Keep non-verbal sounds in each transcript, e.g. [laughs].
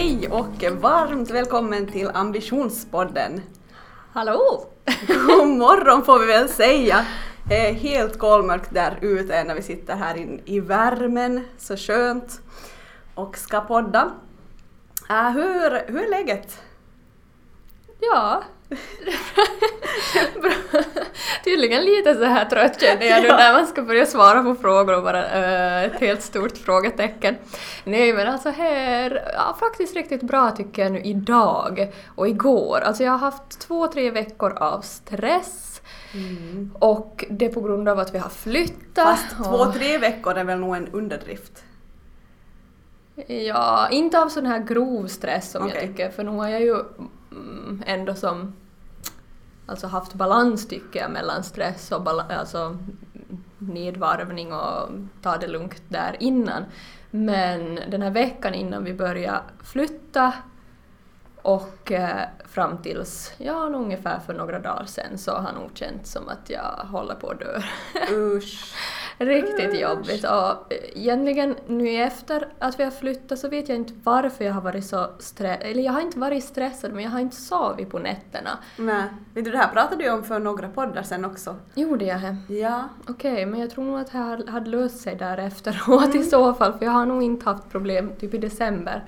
Hej och varmt välkommen till Ambitionspodden. Hallå! God morgon får vi väl säga. Helt kolmörkt där ute när vi sitter här in i värmen, så skönt, och ska podda. Äh, hur, hur är läget? Ja. Tydligen lite så här trött känner jag nu när man ska börja svara på frågor och bara uh, ett helt stort frågetecken. Nej men alltså här, ja faktiskt riktigt bra tycker jag nu idag och igår. Alltså jag har haft två, tre veckor av stress mm. och det är på grund av att vi har flyttat. Fast två, tre veckor är väl nog en underdrift? Ja, inte av sån här grov stress som okay. jag tycker för nu har jag ju mm, ändå som alltså haft balans tycker jag mellan stress och alltså nedvarvning och ta det lugnt där innan. Men den här veckan innan vi började flytta och eh, fram tills, ja ungefär för några dagar sen så har nog känts som att jag håller på att dö. [laughs] Usch. Riktigt Usch. jobbigt och egentligen nu efter att vi har flyttat så vet jag inte varför jag har varit så stressad, eller jag har inte varit stressad men jag har inte sovit på nätterna. Nej, vet du det här pratade du om för några poddar sen också. Gjorde jag det? Ja. Okej, okay, men jag tror nog att det hade löst sig därefteråt mm. i så fall för jag har nog inte haft problem typ i december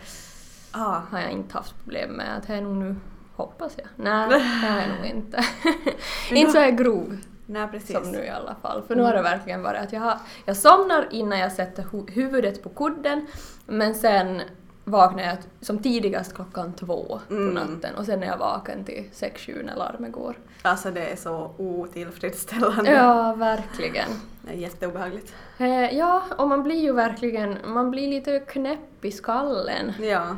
ah. har jag inte haft problem med. Att det är nog nu, hoppas jag. Nej, [laughs] det är jag nog inte. [laughs] inte så här grov. Nej, precis. Som nu i alla fall. För nu har det verkligen varit att jag, har, jag somnar innan jag sätter huvudet på kudden men sen vaknar jag som tidigast klockan två på mm. natten och sen är jag vaken till sex, sju när larmet går. Alltså det är så otillfredsställande. Ja, verkligen. Det är jätteobehagligt. Eh, ja, och man blir ju verkligen, man blir lite knäpp i skallen. Ja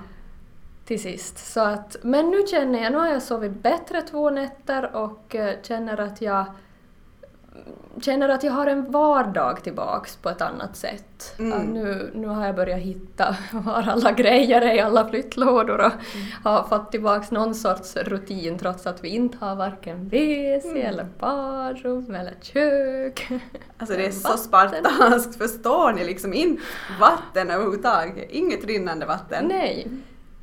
till sist. Så att, men nu känner jag, nu har jag sovit bättre två nätter och eh, känner att jag känner att jag har en vardag tillbaks på ett annat sätt. Mm. nu, nu har jag börjat hitta var alla grejer i alla flyttlådor och mm. har fått tillbaks någon sorts rutin trots att vi inte har varken WC mm. eller badrum eller kök. Alltså det är så spartanskt, förstår ni liksom inte vatten överhuvudtaget? Inget rinnande vatten. Nej.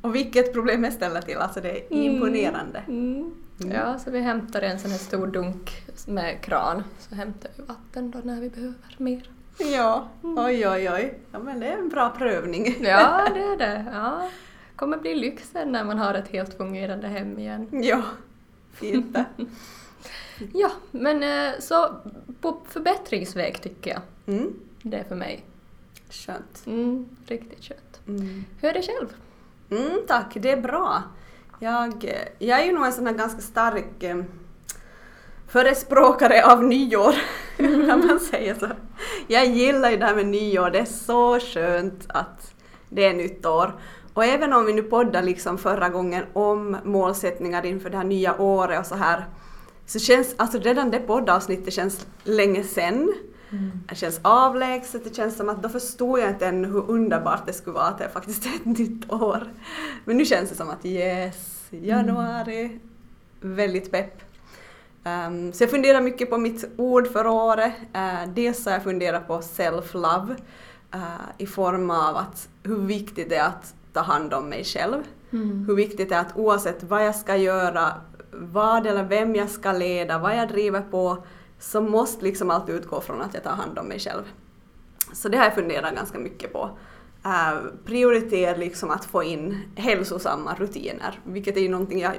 Och vilket problem jag ställer till, alltså det är mm. imponerande. Mm. Mm. Ja, så vi hämtar en sån här stor dunk med kran, så hämtar vi vatten då när vi behöver mer. Ja, mm. oj oj oj. Ja men det är en bra prövning. [laughs] Ja, det är det. Ja. kommer bli lyxen när man har ett helt fungerande hem igen. Ja, fint [laughs] ja, men eh, så på förbättringsväg tycker jag. Mm. Det är för mig. Skönt. Mm, riktigt skönt. Mm. Hur är det själv? Mm, tack, det är bra. Jag, jag är ju nog en sån här ganska stark eh, förespråkare av nyår, [laughs] kan man säga så. Jag gillar ju det här med nyår, det är så skönt att det är nytt år. Och även om vi nu poddade liksom förra gången om målsättningar inför det här nya året och så här, så känns, alltså redan det poddavsnittet känns länge sen. Mm. Det känns avlägset, det känns som att då förstod jag inte ännu hur underbart det skulle vara att det faktiskt är ett [laughs] nytt år. Men nu känns det som att yes, januari, mm. väldigt pepp. Um, så jag funderar mycket på mitt ord för året. Uh, dels har jag funderat på self-love uh, i form av att hur viktigt det är att ta hand om mig själv. Mm. Hur viktigt det är att oavsett vad jag ska göra, vad eller vem jag ska leda, vad jag driver på, så måste liksom alltid utgå från att jag tar hand om mig själv. Så det har jag funderat ganska mycket på. Eh, uh, prioritera liksom att få in hälsosamma rutiner, vilket är ju någonting jag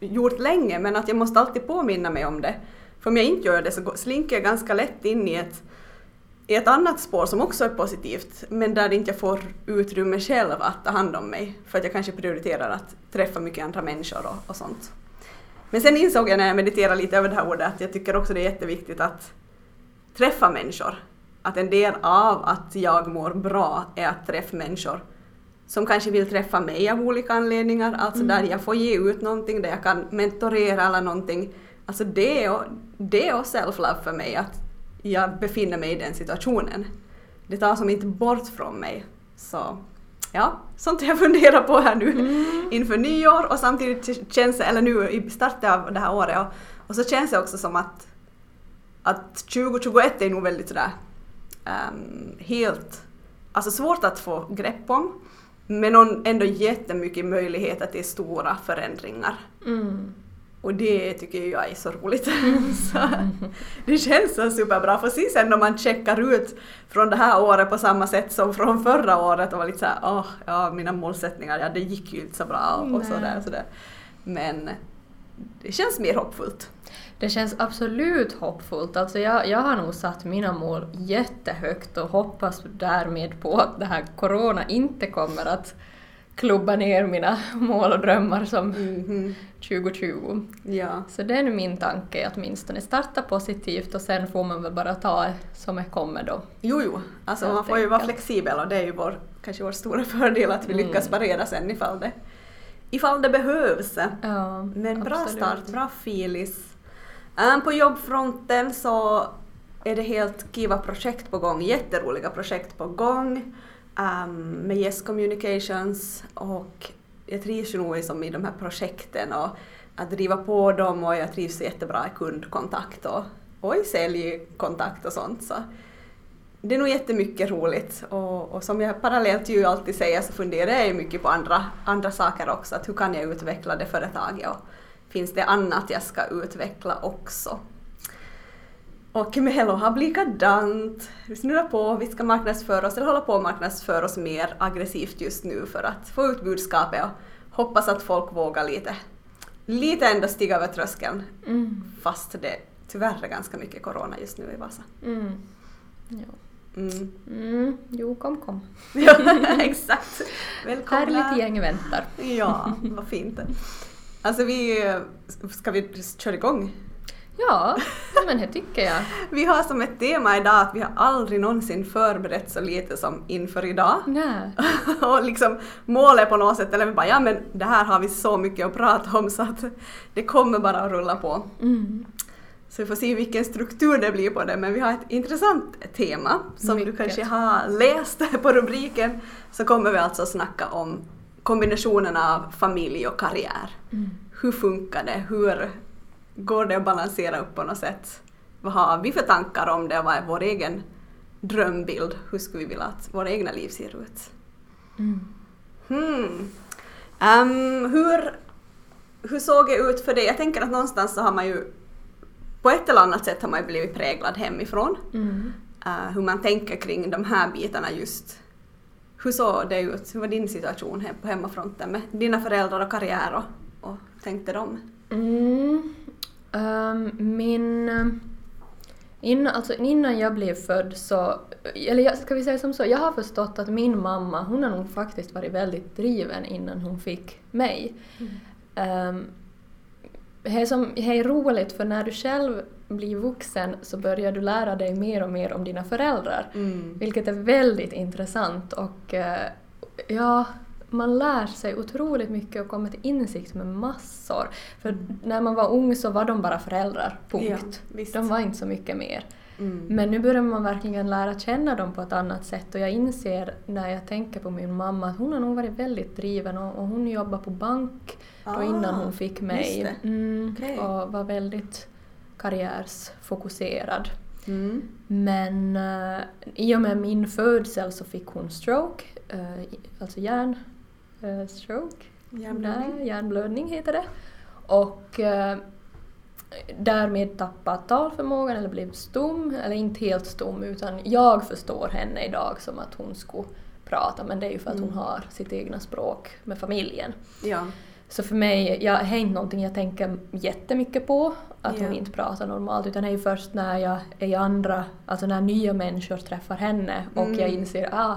gjort länge men att jag måste alltid påminna mig om det. För om jag inte gör det så slinker jag ganska lätt in i ett, i ett annat spår som också är positivt men där inte jag får utrymme själv att ta hand om mig för att jag kanske prioriterar att träffa mycket andra människor och, och sånt. Men sen insåg jag när jag mediterade lite över det här ordet att jag tycker också det är jätteviktigt att träffa människor. Att en del av att jag mår bra är att träffa människor som kanske vill träffa mig av olika anledningar, alltså mm. där jag får ge ut någonting, där jag kan mentorera eller någonting. Alltså det är, det är self-love för mig, att jag befinner mig i den situationen. Det tar som inte bort från mig. Så ja, sånt jag funderar på här nu mm. inför nyår och samtidigt känns det, eller nu i starten av det här året, och, och så känns det också som att, att 2021 är nog väldigt sådär um, helt, alltså svårt att få grepp om. Men ändå jättemycket möjligheter till stora förändringar. Mm. Och det tycker jag är så roligt. [laughs] så det känns så superbra. För sen när man checkar ut från det här året på samma sätt som från förra året och var lite såhär, åh, oh, ja mina målsättningar, ja det gick ju inte så bra och och sådär. Men det känns mer hoppfullt. Det känns absolut hoppfullt. Alltså jag, jag har nog satt mina mål jättehögt och hoppas därmed på att det här corona inte kommer att klubba ner mina [laughs] mål och drömmar som mm-hmm. 2020. Ja. Så det är nu min tanke, att åtminstone starta positivt och sen får man väl bara ta som det kommer då. Jo, jo, alltså man får ju vara flexibel och det är ju vår, kanske vår stora fördel att vi mm. lyckas parera sen ifall det, ifall det behövs. Ja, Men bra absolut. start, bra filis. Um, på jobbfronten så är det helt kiva projekt på gång, jätteroliga projekt på gång um, med Yes Communications och jag trivs ju nog liksom i de här projekten och att driva på dem och jag trivs jättebra i kundkontakt och, och i säljkontakt och sånt. Så det är nog jättemycket roligt och, och som jag parallellt ju alltid säger så funderar jag ju mycket på andra, andra saker också, att hur kan jag utveckla det företaget och finns det annat jag ska utveckla också? Och Melo har likadant. Vi snurrar på, vi ska marknadsföra oss, eller hålla på att marknadsföra oss mer aggressivt just nu för att få ut budskapet och hoppas att folk vågar lite, lite ändå stiga över tröskeln. Mm. Fast det tyvärr är ganska mycket corona just nu i Vasa. Mm. Ja. Mm. Mm. Jo, kom kom. [laughs] ja, exakt. Välkomna. Härligt gäng väntar. ja, vad fint. Alltså vi, ska vi köra igång? Ja, men det tycker jag. [laughs] vi har som ett tema idag att vi har aldrig någonsin förberett så lite som inför idag. Nej. [laughs] och liksom målet på något sätt, eller vi bara ja men det här har vi så mycket att prata om så att det kommer bara att rulla på. Mm. Så vi får se vilken struktur det blir på det, men vi har ett intressant tema som Mycket. du kanske har läst [laughs] på rubriken. Så kommer vi alltså snacka om kombinationen av familj och karriär. Mm. Hur funkar det? Hur går det att balansera upp på något sätt? Vad har vi för tankar om det? Vad är vår egen drömbild? Hur skulle vi vilja att våra egna liv ser ut? Mm. Hmm. Um, hur, hur såg det ut för dig? Jag tänker att någonstans så har man ju på ett eller annat sätt har man ju blivit präglad hemifrån. Mm. Uh, hur man tänker kring de här bitarna just. Hur såg det ut? Hur var din situation på hemmafronten med dina föräldrar och karriär och, och tänkte de? Mm. Um, min... Innan, alltså innan jag blev född så, eller ska vi säga som så, jag har förstått att min mamma, hon har nog faktiskt varit väldigt driven innan hon fick mig. Mm. Um, det är, som, det är roligt för när du själv blir vuxen så börjar du lära dig mer och mer om dina föräldrar. Mm. Vilket är väldigt intressant och uh, ja, man lär sig otroligt mycket och kommer till insikt med massor. För när man var ung så var de bara föräldrar, punkt. Ja, de var inte så mycket mer. Mm. Men nu börjar man verkligen lära känna dem på ett annat sätt och jag inser när jag tänker på min mamma att hon har nog varit väldigt driven och, och hon jobbade på bank då Ah, innan hon fick mig. Mm, Okej. Och var väldigt karriärsfokuserad. Mm. Men uh, i och med min födsel så fick hon stroke, uh, alltså hjärn, stroke, Hjärnblödning. Hjärnblödning heter det. Och uh, därmed tappat talförmågan eller blev stum, eller inte helt stum utan jag förstår henne idag som att hon skulle prata men det är ju för att hon Mm. har sitt egna språk med familjen. Ja. Så för mig, jag, det är inte någonting jag tänker jättemycket på, att Ja. hon inte pratar normalt, utan det är ju först när jag är i andra, alltså när nya människor träffar henne och Mm. jag inser ah,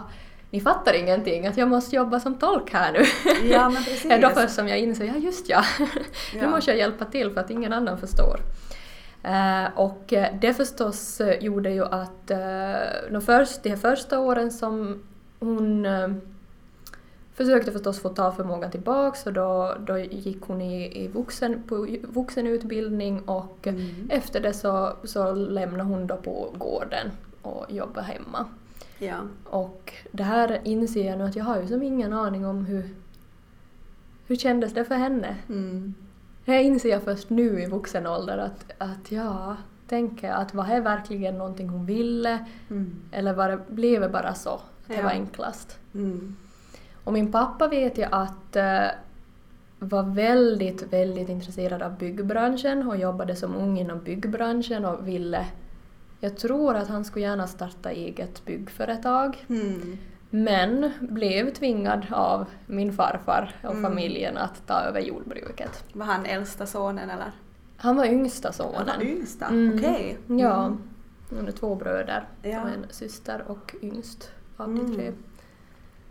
ni fattar ingenting, att jag måste jobba som tolk här nu. Ja, men precis. [laughs] det är då först som jag inser, ja just ja, [laughs] nu Ja. måste jag hjälpa till för att ingen annan förstår. Eh, och eh, det förstås eh, gjorde ju att uh, de, först, de här första åren som hon försökte förstås få talförmågan tillbaks och då, då gick hon i, i vuxen, på vuxenutbildning och Mm. efter det så, så lämnade hon då på gården och jobbade hemma. Ja. Och det här inser jag nu att jag har ju som ingen aning om hur, hur kändes det för henne. Mm. Det inser jag först nu i vuxen ålder att, att ja, tänker att var det verkligen någonting hon ville Mm. eller var det, blev det bara så? Att det Ja. var enklast. Mm. Och min pappa vet jag att uh, var väldigt, väldigt intresserad av byggbranschen och jobbade som ung inom byggbranschen och ville jag tror att han skulle gärna starta eget byggföretag. Mm. Men blev tvingad av min farfar och mm. familjen att ta över jordbruket. Var han äldsta sonen eller? Han var yngsta sonen. Han var yngsta, mm. okej. Okay. Ja. Mm. Han är två bröder ja. och en syster och yngst av de tre. Mm.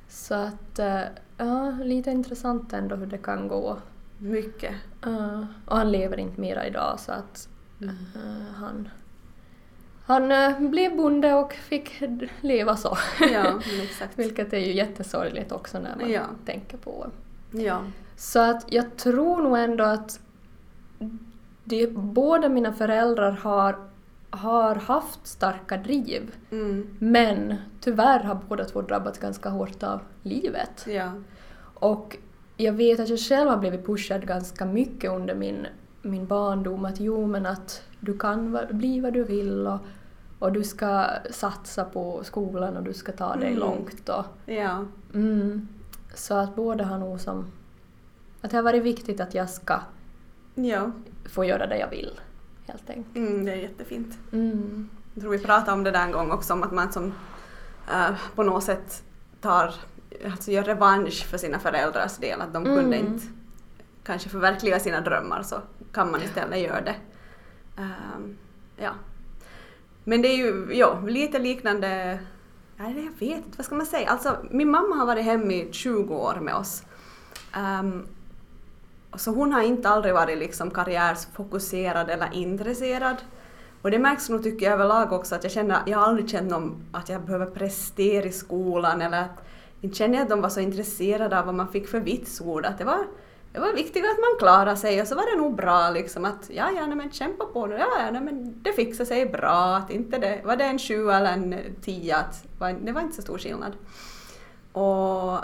Så att, eh, ja, lite intressant ändå hur det kan gå. Mycket. Uh, och han lever inte mera idag så att uh, han han uh, blev bonde och fick leva så. Ja. [laughs] Vilket är ju jättesorgligt också när man ja. tänker på. Ja. Så att jag tror nog ändå att det, båda mina föräldrar har, har haft starka driv. Mm. Men tyvärr har båda två drabbats ganska hårt av livet. Ja. Och jag vet att jag själv har blivit pushad ganska mycket under min, min barndom att jo men att du kan bli vad du vill och och du ska satsa på skolan och du ska ta dig mm. långt. Och, ja. Mm, så att båda har nog som... Att det har varit viktigt att jag ska ja. få göra det jag vill, helt enkelt. Mm, det är jättefint. Mm. Jag tror vi pratade om det där en gång också, om att man som uh, på något sätt tar, alltså gör revansch för sina föräldrars del, att de kunde Mm. inte kanske förverkliga sina drömmar så kan man istället göra det. Um, ja. Men det är ju ja, lite liknande, ja, jag vet inte, vad ska man säga? Alltså min mamma har varit hemma i 20 år med oss. Um, så hon har inte aldrig varit liksom karriärsfokuserad eller intresserad. Och det märks nog tycker jag överlag också att jag känner, jag har aldrig känt någon, att jag behöver prestera i skolan eller att inte känner jag att de var så intresserade av vad man fick för vitsord. Att det var det var viktigt att man klarade sig och så var det nog bra liksom att ja, ja, nej, men kämpa på nu, ja, ja, nej, men det fixar sig bra, att inte det, var det en sju eller en tio, att, det var inte så stor skillnad. Och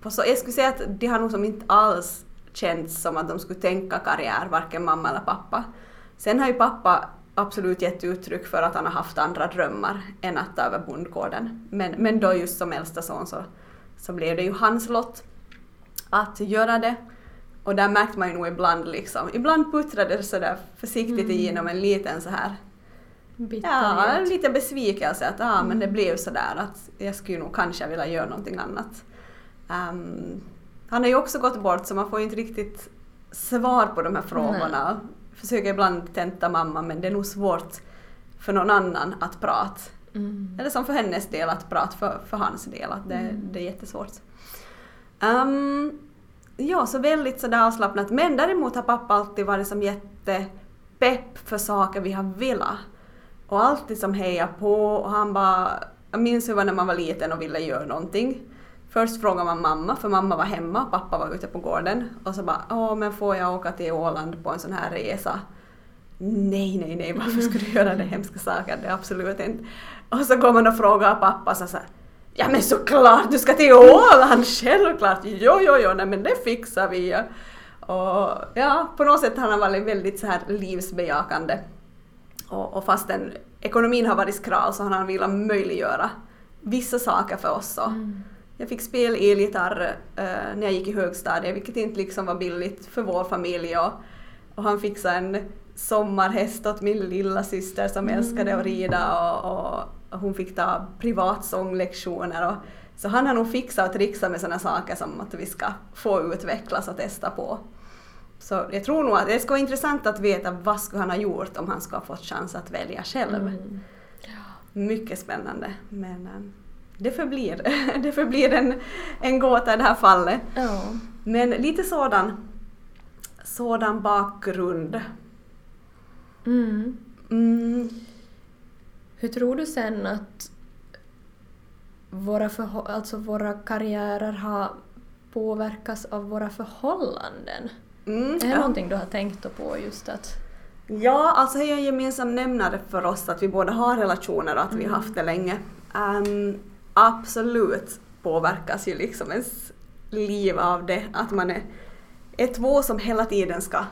på så, jag skulle säga att de har nog som inte alls känts som att de skulle tänka karriär, varken mamma eller pappa. Sen har ju pappa absolut gett uttryck för att han har haft andra drömmar än att ta över bondgården. Men, men då just som äldsta son så, så blev det ju hans lott att göra det. Och där märkte man ju nog ibland liksom, ibland puttrade det sådär försiktigt mm. igenom en liten så här Ja, lite besvikelse att ah, mm. men det blev sådär att jag skulle nog kanske vilja göra någonting annat. Um, han har ju också gått bort så man får ju inte riktigt svar på de här frågorna. Nej. Försöker ibland tenta mamma men det är nog svårt för någon annan att prata. Mm. Eller som för hennes del att prata för, för hans del, att det, mm. det är jättesvårt. Um, ja, så väldigt sådär avslappnat. Men däremot har pappa alltid varit som jättepepp för saker vi har velat. Och alltid som hejar på och han bara... Jag minns hur det var när man var liten och ville göra någonting. Först frågade man mamma, för mamma var hemma och pappa var ute på gården. Och så bara åh men får jag åka till Åland på en sån här resa? Nej, nej, nej, varför skulle du göra det [laughs] hemska saker? Det är absolut inte. Och så går man och frågar pappa så, så här, Ja men såklart, du ska till Åland, självklart! Jo, jo, jo, nej men det fixar vi. Och ja, på något sätt har han varit väldigt så här livsbejakande. Och, och fastän ekonomin har varit skral så har han velat möjliggöra vissa saker för oss. Mm. Jag fick spela elgitarr uh, när jag gick i högstadiet, vilket inte liksom var billigt för vår familj. Och, och han fixade en sommarhäst åt min lilla syster som mm. älskade att rida och, och hon fick ta privatsånglektioner och så han har nog fixat och trixat med sådana saker som att vi ska få utvecklas och testa på. Så jag tror nog att det skulle vara intressant att veta vad skulle han ha gjort om han skulle ha fått chans att välja själv. Mm. Mycket spännande. Men um, det förblir, [laughs] det förblir en, en gåta i det här fallet. Ja. Men lite sådan, sådan bakgrund. Mm. Mm. Hur tror du sen att våra, alltså våra karriärer har påverkats av våra förhållanden? Mm, är det ja. någonting du har tänkt på just att... Ja, alltså det är en gemensam nämnare för oss att vi båda har relationer och att vi har Mm. haft det länge. Um, absolut påverkas ju liksom ens liv av det, att man är, är två som hela tiden ska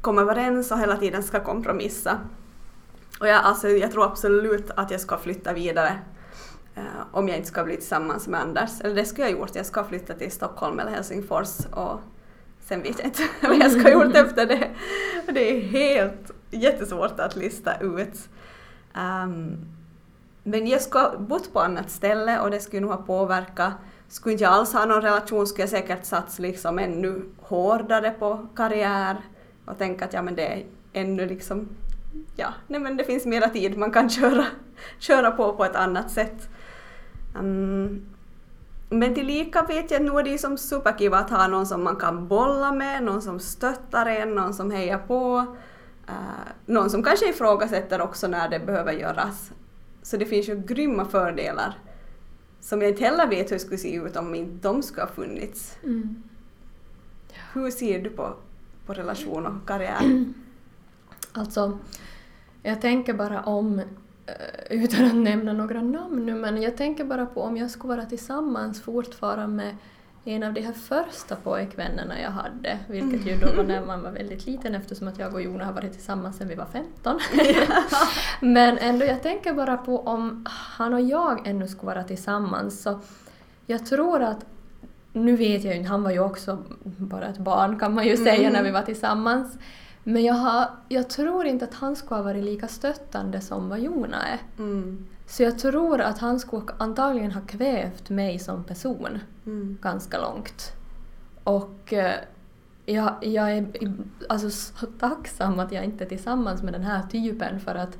komma överens och hela tiden ska kompromissa. Och jag, alltså, jag tror absolut att jag ska flytta vidare. eh, om jag inte ska bli tillsammans med Anders. Eller det skulle jag gjort, jag ska flytta till Stockholm eller Helsingfors och sen vet jag inte [laughs] vad jag ska ha gjort efter det. Det är helt jättesvårt att lista ut. Um, men jag skulle ha bott på annat ställe och det skulle nog ha påverkat. Skulle inte jag alls ha någon relation skulle jag säkert satsa liksom ännu hårdare på karriär och tänka att ja men det är ännu liksom, ja, nej men det finns mera tid, man kan köra, [laughs] köra på på ett annat sätt. Um, men tillika vet jag nu är det som superkiva att ha någon som man kan bolla med, någon som stöttar en, någon som hejar på, uh, någon som kanske ifrågasätter också när det behöver göras. Så det finns ju grymma fördelar som jag inte heller vet hur det skulle se ut om inte de skulle ha funnits. Mm. Hur ser du på, på relation och karriär? [clears throat] Alltså, jag tänker bara om, eh, utan att nämna några namn nu, men jag tänker bara på om jag skulle vara tillsammans fortfarande med en av de här första pojkvännerna jag hade, vilket ju då var när man var väldigt liten eftersom att jag och Jona har varit tillsammans sedan vi var 15. [laughs] Men ändå, jag tänker bara på om han och jag ännu skulle vara tillsammans så jag tror att nu vet jag ju inte, han var ju också bara ett barn kan man ju säga mm. när vi var tillsammans. Men jag, har, jag tror inte att han skulle ha varit lika stöttande som vad Jona är. Mm. Så jag tror att han skulle antagligen ha kvävt mig som person mm. ganska långt. Och eh, jag, jag är alltså så tacksam att jag inte är tillsammans med den här typen för att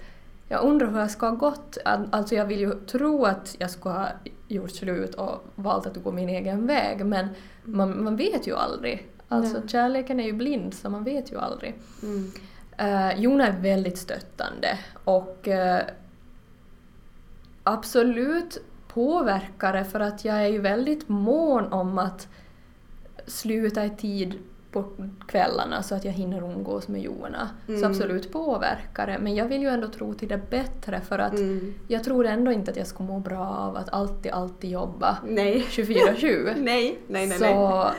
jag undrar hur jag ska ha gått. Alltså jag vill ju tro att jag skulle ha gjort slut och valt att gå min egen väg men man, man vet ju aldrig. Alltså Nej. kärleken är ju blind så man vet ju aldrig. Mm. Uh, Jona är väldigt stöttande och uh, absolut påverkare för att jag är ju väldigt mån om att sluta i tid på kvällarna så att jag hinner umgås med Jona. Mm. Så absolut påverkare. Men jag vill ju ändå tro till det bättre för att mm. jag tror ändå inte att jag skulle må bra av att alltid, alltid jobba 24-7. [laughs] nej, nej, nej. Så, nej.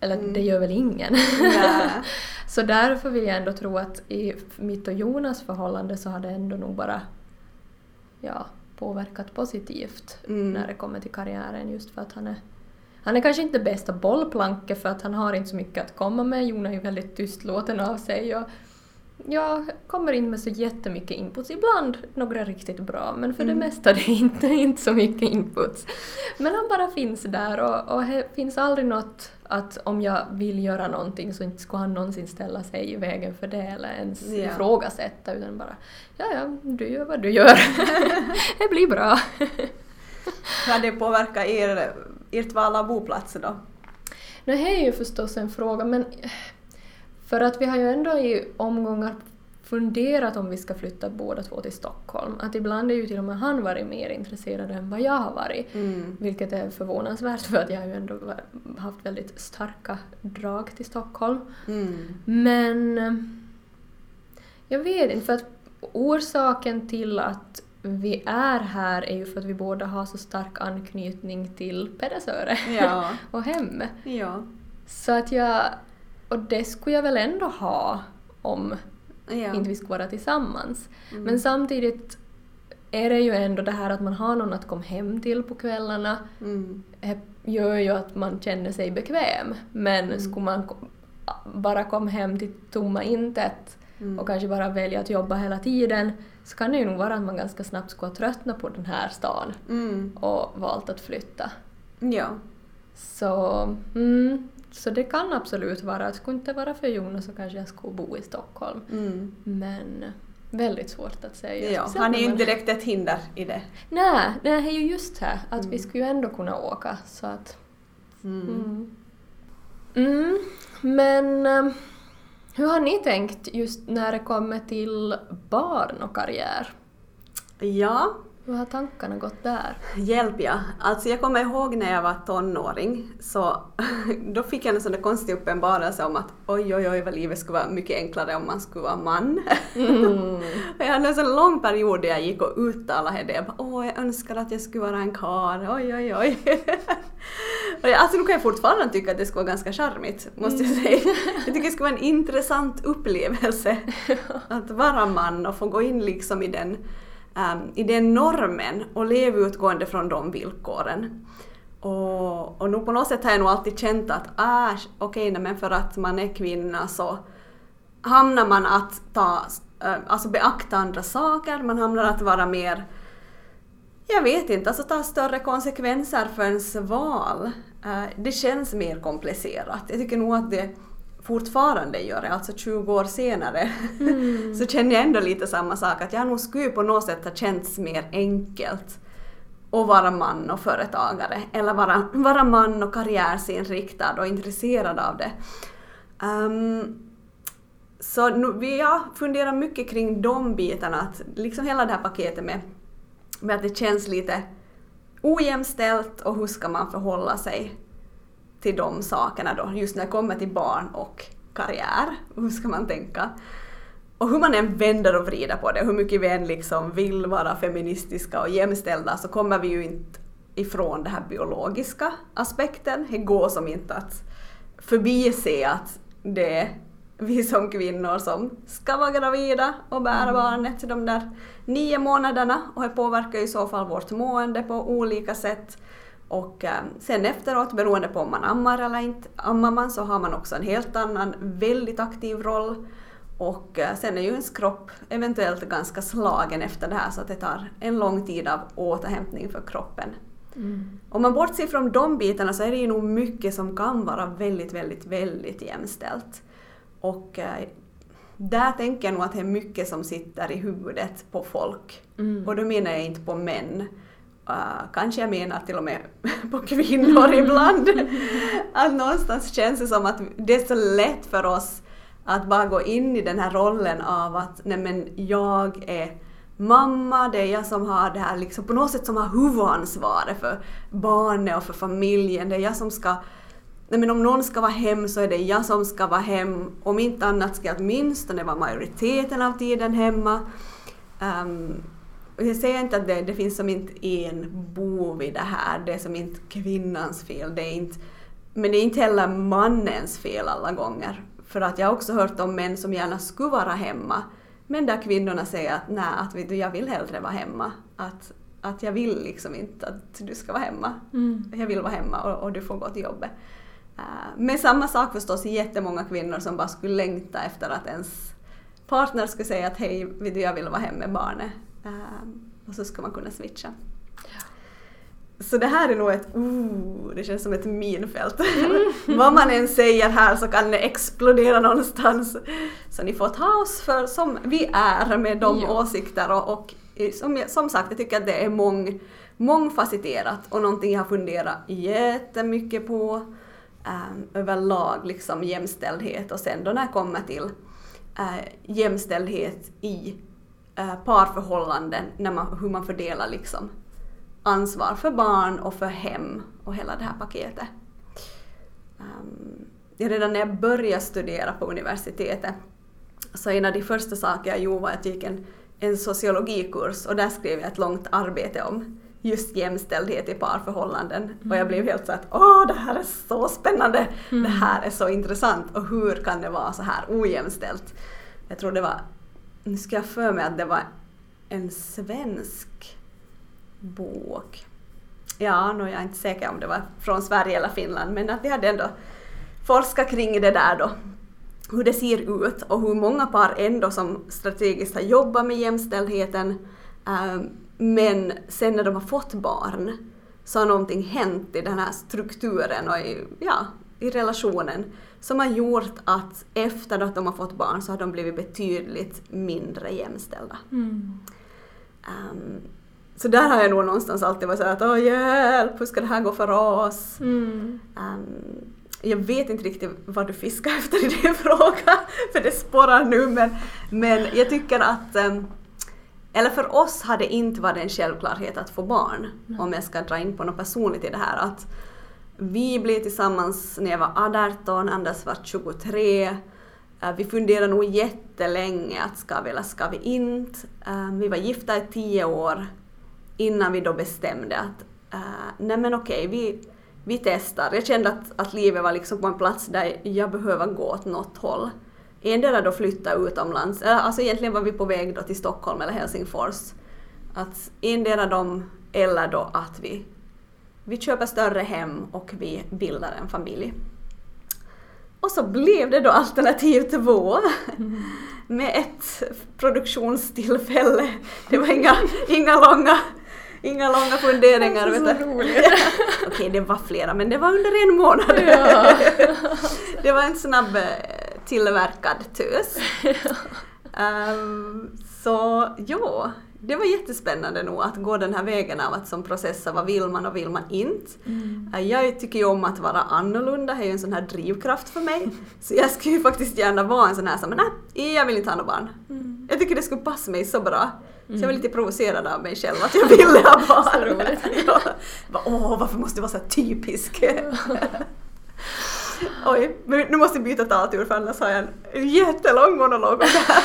Eller mm. det gör väl ingen. [laughs] så därför vill jag ändå tro att i mitt och Jonas förhållande så har det ändå nog bara ja, påverkat positivt mm. när det kommer till karriären just för att han är han är kanske inte bästa bollplanket för att han har inte så mycket att komma med. Jon är ju väldigt tystlåten av sig och jag kommer in med så jättemycket inputs. Ibland några riktigt bra men för mm. det mesta [laughs] det är inte, inte så mycket inputs. Men han bara finns där och, och det finns aldrig något att om jag vill göra någonting så inte skulle han någonsin ställa sig i vägen för det eller ens ja. ifrågasätta utan bara ja ja, du gör vad du gör. [laughs] det blir bra. [laughs] Har det påverkat er, ert val av boplats då? Det är ju förstås en fråga men för att vi har ju ändå i omgångar funderat om vi ska flytta båda två till Stockholm. Att ibland är ju till och med han varit mer intresserad än vad jag har varit. Mm. Vilket är förvånansvärt för att jag har ju ändå haft väldigt starka drag till Stockholm. Mm. Men jag vet inte, för att orsaken till att vi är här är ju för att vi båda har så stark anknytning till Pedersöre ja. [laughs] och hem. Ja. Så att jag... Och det skulle jag väl ändå ha om ja. inte vi skulle vara tillsammans. Mm. Men samtidigt är det ju ändå det här att man har någon att komma hem till på kvällarna mm. gör ju att man känner sig bekväm. Men mm. skulle man bara komma hem till tomma intet mm. och kanske bara välja att jobba hela tiden så kan det ju nog vara att man ganska snabbt skulle ha tröttnat på den här stan mm. och valt att flytta. Ja. Så, mm, så det kan absolut vara, att skulle inte vara för Jonas så kanske jag skulle bo i Stockholm. Mm. Men väldigt svårt att säga. Ja, han är ju inte direkt ett hinder i det. Nej, det är ju just här att vi mm. skulle ju ändå kunna åka så att... Mm. Mm. Men ehm, hur har ni tänkt just när det kommer till barn och karriär? Ja. Hur har tankarna gått där? Hjälp ja. Alltså jag kommer ihåg när jag var tonåring så [laughs] då fick jag en sån där konstig uppenbarelse om att oj oj oj vad livet skulle vara mycket enklare om man skulle vara man. Mm. [laughs] jag hade en sån lång period där jag gick och uttalade det. Jag bara, åh jag önskar att jag skulle vara en karl, oj oj oj. [laughs] Alltså nu kan jag fortfarande tycka att det skulle vara ganska charmigt, måste jag säga. Jag tycker det skulle vara en intressant upplevelse att vara man och få gå in liksom i den um, i den normen och leva utgående från de villkoren. Och, och nu på något sätt har jag nog alltid känt att ah, okej, okay, men för att man är kvinna så hamnar man att ta, uh, alltså beakta andra saker, man hamnar att vara mer jag vet inte, alltså ta större konsekvenser för ens val. Ehm, det känns mer komplicerat. Jag tycker nog att det fortfarande gör det, alltså 20 år senare, mm. [laughs] så känner jag ändå lite samma sak, att jag nog skulle på något sätt ha känts mer enkelt att vara man och företagare, eller vara, vara man och karriärsinriktad och intresserad av det. Um, så nu, vi har funderat mycket kring de bitarna, att liksom hela det här paketet med, med att det känns lite ojämställt och hur ska man förhålla sig till de sakerna då, just när det kommer till barn och karriär. Hur ska man tänka? Och hur man än vänder och vrider på det, hur mycket vi än liksom vill vara feministiska och jämställda så kommer vi ju inte ifrån den här biologiska aspekten. Det går som inte att förbise att det är vi som kvinnor som ska vara gravida och bära mm. barnet de där nio månaderna och det påverkar i så fall vårt mående på olika sätt. Och eh, sen efteråt, beroende på om man ammar eller inte ammar man, så har man också en helt annan väldigt aktiv roll. Och eh, sen är ju ens kropp eventuellt ganska slagen efter det här så att det tar en lång tid av återhämtning för kroppen. Mm. Om man bortser från de bitarna så är det ju nog mycket som kan vara väldigt, väldigt, väldigt jämställt. Och eh, där tänker jag nog att det är mycket som sitter i huvudet på folk. Mm. Och då menar jag inte på män Uh, kanske jag menar till och med [laughs] på kvinnor ibland. att någonstans känns det som att det är så lätt för oss att bara gå in i den här rollen av att nej men jag är mamma, det är jag som har det här liksom på något sätt som har huvudansvaret för barnet och för familjen. Det är jag som ska Nej men om någon ska vara hem så är det jag som ska vara hem. Om inte annat ska jag åtminstone vara majoriteten av tiden hemma. Um, jag säger inte att det, det finns som inte en bov i det här, det är som inte kvinnans fel, det är inte, men det är inte heller mannens fel alla gånger. För att jag har också hört om män som gärna skulle vara hemma, men där kvinnorna säger att nej, att jag vill hellre vara hemma. Att, att jag vill liksom inte att du ska vara hemma. Mm. Jag vill vara hemma och, och, du får gå till jobbet. Uh, men samma sak förstås jättemånga kvinnor som bara skulle längta efter att ens partner skulle säga att hej, jag vill vara hemma med barnet. Um, och så ska man kunna switcha. Så det här är nog ett, uh, det känns som ett minfält. Mm. [laughs] Vad man än säger här så kan det explodera någonstans. Så ni får ta oss för som vi är med de ja. åsikter och, och som, som sagt, jag tycker att det är mång, mångfacetterat och någonting jag har funderat jättemycket på um, överlag, liksom jämställdhet och sen då när det kommer till uh, jämställdhet i parförhållanden, när man, hur man fördelar liksom ansvar för barn och för hem och hela det här paketet. Um, redan när jag började studera på universitetet så en av de första saker jag gjorde var att jag gick en, en sociologikurs och där skrev jag ett långt arbete om just jämställdhet i parförhållanden mm. och jag blev helt så att åh det här är så spännande, mm. det här är så intressant och hur kan det vara så här ojämställt? Jag tror det var nu ska jag för mig att det var en svensk bok. Ja, nu är jag inte säker om det var från Sverige eller Finland, men att de hade ändå forskat kring det där då. Hur det ser ut och hur många par ändå som strategiskt har jobbat med jämställdheten ehm, men sen när de har fått barn så har någonting hänt i den här strukturen och i, ja, i relationen som har gjort att efter att de har fått barn så har de blivit betydligt mindre jämställda. Mm. Um, så där har jag nog någonstans alltid varit såhär att åh hjälp, hur ska det här gå för oss? Mm. Um, jag vet inte riktigt vad du fiskar efter i din [laughs] fråga, för det spårar nu men, men jag tycker att um, eller för oss har det inte varit en självklarhet att få barn, mm. om jag ska dra in på något personligt i det här. Att vi blev tillsammans när jag var 18, Anders var 23. Eh, vi funderade nog jättelänge att ska vi eller ska vi inte. Eh, vi var gifta i tio år innan vi då bestämde att eh, nej men okej, vi, vi testar. Jag kände att, att livet var liksom på en plats där jag behöver gå åt något håll. Endera då flytta utomlands, alltså egentligen var vi på väg då till Stockholm eller Helsingfors. Att endera dem eller då att vi, vi köper större hem och vi bildar en familj. Och så blev det då alternativ två mm. med ett produktionstillfälle. Det var inga, inga långa Inga långa funderingar. Det är så roligt. [laughs] Okej, det var flera, men det var under en månad. Ja. [laughs] det var en snabb eh, tillverkad tös. Um, [laughs] så ja, det var jättespännande nog att gå den här vägen av att som processa vad vill man och vill man inte. Mm. Eh, jag tycker ju om att vara annorlunda, det är ju en sån här drivkraft för mig. [laughs] Så jag skulle ju faktiskt gärna vara en sån här som, nej, jag vill inte ha några barn. Mm. Jag tycker det skulle passa mig så bra. Så jag var lite provocerad av mig själv att jag ville ha [laughs] barn. Så roligt. [laughs] ja. Åh, varför måste jag vara så typisk? Oj, men nu måste jag byta taltur för annars har jag en jättelång monolog om det här.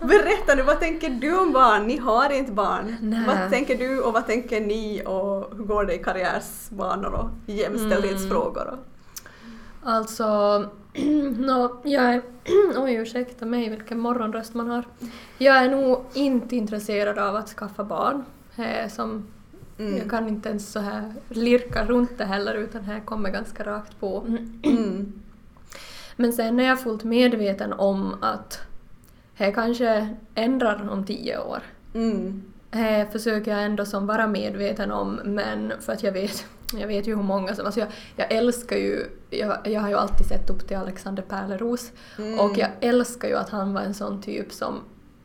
[laughs] Berätta nu, vad tänker du om barn? Ni har inte barn. Nej. Vad tänker du och vad tänker ni och hur går det i karriärsbanor och jämställdhetsfrågor? Mm. Alltså, [clears throat] no, jag är... [clears throat] Oj, ursäkta mig vilken morgonröst man har. Jag är nog inte intresserad av att skaffa barn. Som Mm. Jag kan inte ens så här lirka runt det heller utan här kommer ganska rakt på. Mm. Men sen är jag fullt medveten om att det kanske ändrar om tio år. Mm. Det försöker jag ändå som vara medveten om men för att jag vet, jag vet ju hur många som... Alltså jag, jag älskar ju... Jag, jag har ju alltid sett upp till Alexander Pärleros mm. och jag älskar ju att han var en sån typ som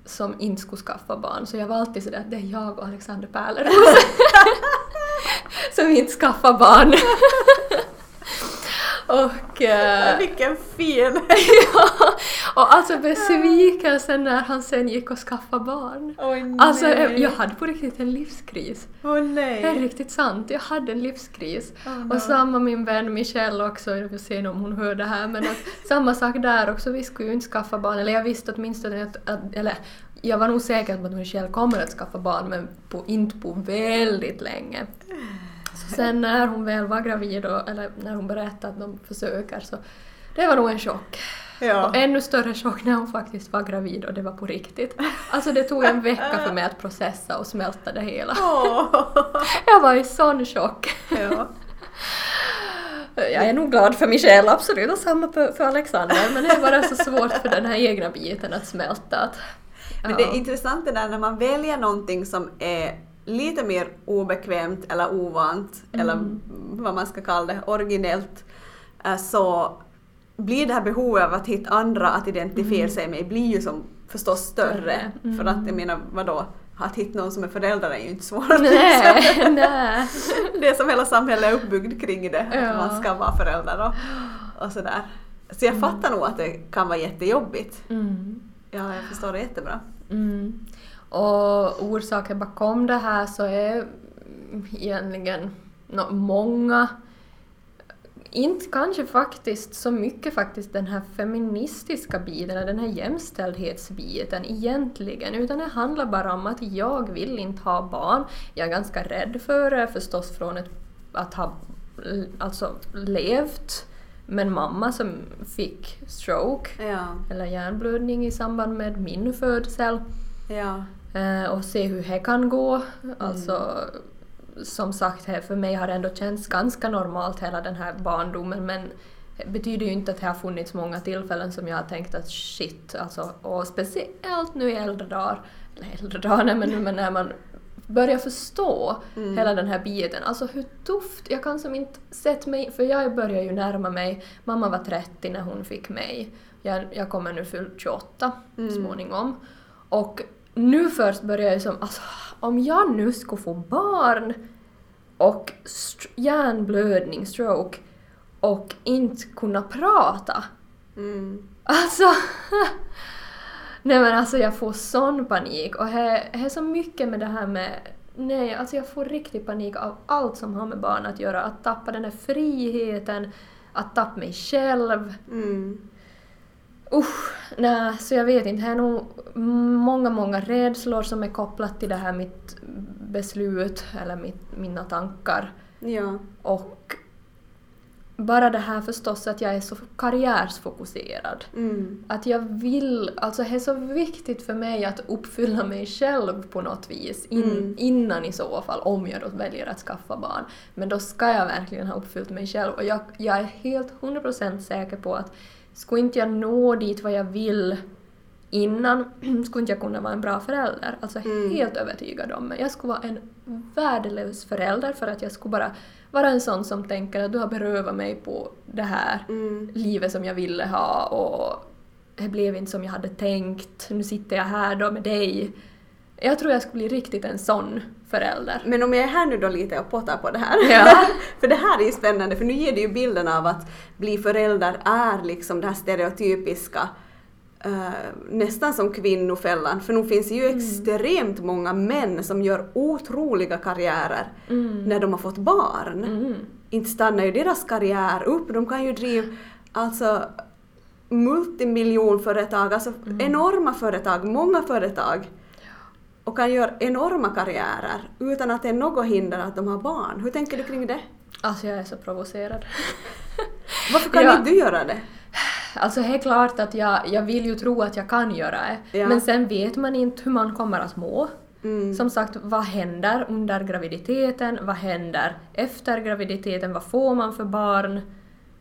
som inte skulle skaffa barn så jag var alltid sådär att det är jag och Alexander Pärleros [laughs] [laughs] som inte skaffar barn. [laughs] och... Uh, Vilken fin! [laughs] ja, och alltså besvikelsen när han sen gick och skaffade barn. Oh, alltså jag hade på riktigt en livskris. Oh, nej. Det är riktigt sant, jag hade en livskris. Oh, no. Och samma min vän Michelle också, jag vill se om hon hör det här, men att, samma sak där också, vi skulle ju inte skaffa barn, eller jag visste åtminstone att, att eller jag var nog säker på att Michelle kommer att skaffa barn men på, inte på väldigt länge. Så sen när hon väl var gravid, och, eller när hon berättade att de försöker så det var nog en chock. Ja. Och ännu större chock när hon faktiskt var gravid och det var på riktigt. Alltså det tog en vecka för mig att processa och smälta det hela. Oh. [laughs] Jag var i sån chock. Ja. Jag är nog glad för Michelle, absolut, och samma för Alexander, men det är bara så svårt för den här egna biten att smälta. Att, men det är intressant det där när man väljer någonting som är lite mer obekvämt eller ovant mm. eller vad man ska kalla det, originellt, eh, så blir det här behovet av att hitta andra att identifiera mm. sig med blir ju som förstås större. Mm. För att jag menar vadå, att hitta någon som är förälder är ju inte svårt. Nej, [laughs] nej. det är som hela samhället är uppbyggt kring det, ja. att man ska vara förälder och, och sådär. Så jag mm. fattar nog att det kan vara jättejobbigt. Mm. Ja, jag förstår det jättebra. Mm. Och orsaken bakom det här så är egentligen no, många inte kanske faktiskt så mycket faktiskt den här feministiska biten, den här jämställdhetsbiten egentligen, utan det handlar bara om att jag vill inte ha barn. Jag är ganska rädd för det förstås från ett, att ha alltså levt med en mamma som fick stroke ja. eller hjärnblödning i samband med min födsel. Ja. Eh, och se hur det kan gå. Mm. Alltså, som sagt, för mig har det ändå känts ganska normalt hela den här barndomen men det betyder ju inte att det har funnits många tillfällen som jag har tänkt att shit, alltså, och speciellt nu i äldre dagar, eller äldre dagar, men, men när man börja förstå mm. hela den här biten. Alltså hur tufft, jag kan som inte sett mig, för jag börjar ju närma mig, mamma var 30 när hon fick mig. Jag, jag kommer nu fyllt 28 mm. småningom. Och nu först börjar jag som, alltså om jag nu skulle få barn och hjärnblödning, stroke, och inte kunna prata. Mm. Alltså [laughs] Nej men alltså jag får sån panik och det är så mycket med det här med Nej, alltså jag får riktig panik av allt som har med barn att göra. Att tappa den här friheten, att tappa mig själv. Mm. Usch, nej, så jag vet inte. Det är nog många, många rädslor som är kopplat till det här mitt beslut eller mitt, mina tankar. Ja. Och bara det här förstås att jag är så karriärsfokuserad. Mm. Att jag vill, alltså det är så viktigt för mig att uppfylla mig själv på något vis in, Mm. innan i så fall, om jag då väljer att skaffa barn. Men då ska jag verkligen ha uppfyllt mig själv och jag, jag är helt 100% säker på att skulle inte jag nå dit vad jag vill innan [clears throat] skulle inte jag kunna vara en bra förälder. Alltså Mm. helt övertygad om det. Jag skulle vara en värdelös förälder för att jag skulle bara vara en sån som tänker att du har berövat mig på det här Mm. livet som jag ville ha och det blev inte som jag hade tänkt. Nu sitter jag här då med dig. Jag tror jag skulle bli riktigt en sån förälder. Men om jag är här nu då lite och pottar på det här. Ja. [laughs] för det här är ju spännande för nu ger det ju bilden av att bli förälder är liksom det här stereotypiska eh, nästan som kvinnofällan. För nu finns ju extremt många män som gör otroliga karriärer när de har fått barn. Mm. Inte stannar ju deras karriär upp, de kan ju driva alltså multimiljonföretag, alltså enorma företag, många företag och kan göra enorma karriärer utan att det är något hinder att de har barn. Hur tänker du kring det? Alltså jag är så provocerad. Varför kan Ja. inte du göra det? Alltså är klart att jag, jag vill ju tro att jag kan göra det. Ja. Men sen vet man inte hur man kommer att må. Mm. Som sagt, vad händer under graviditeten? Vad händer efter graviditeten? Vad får man för barn?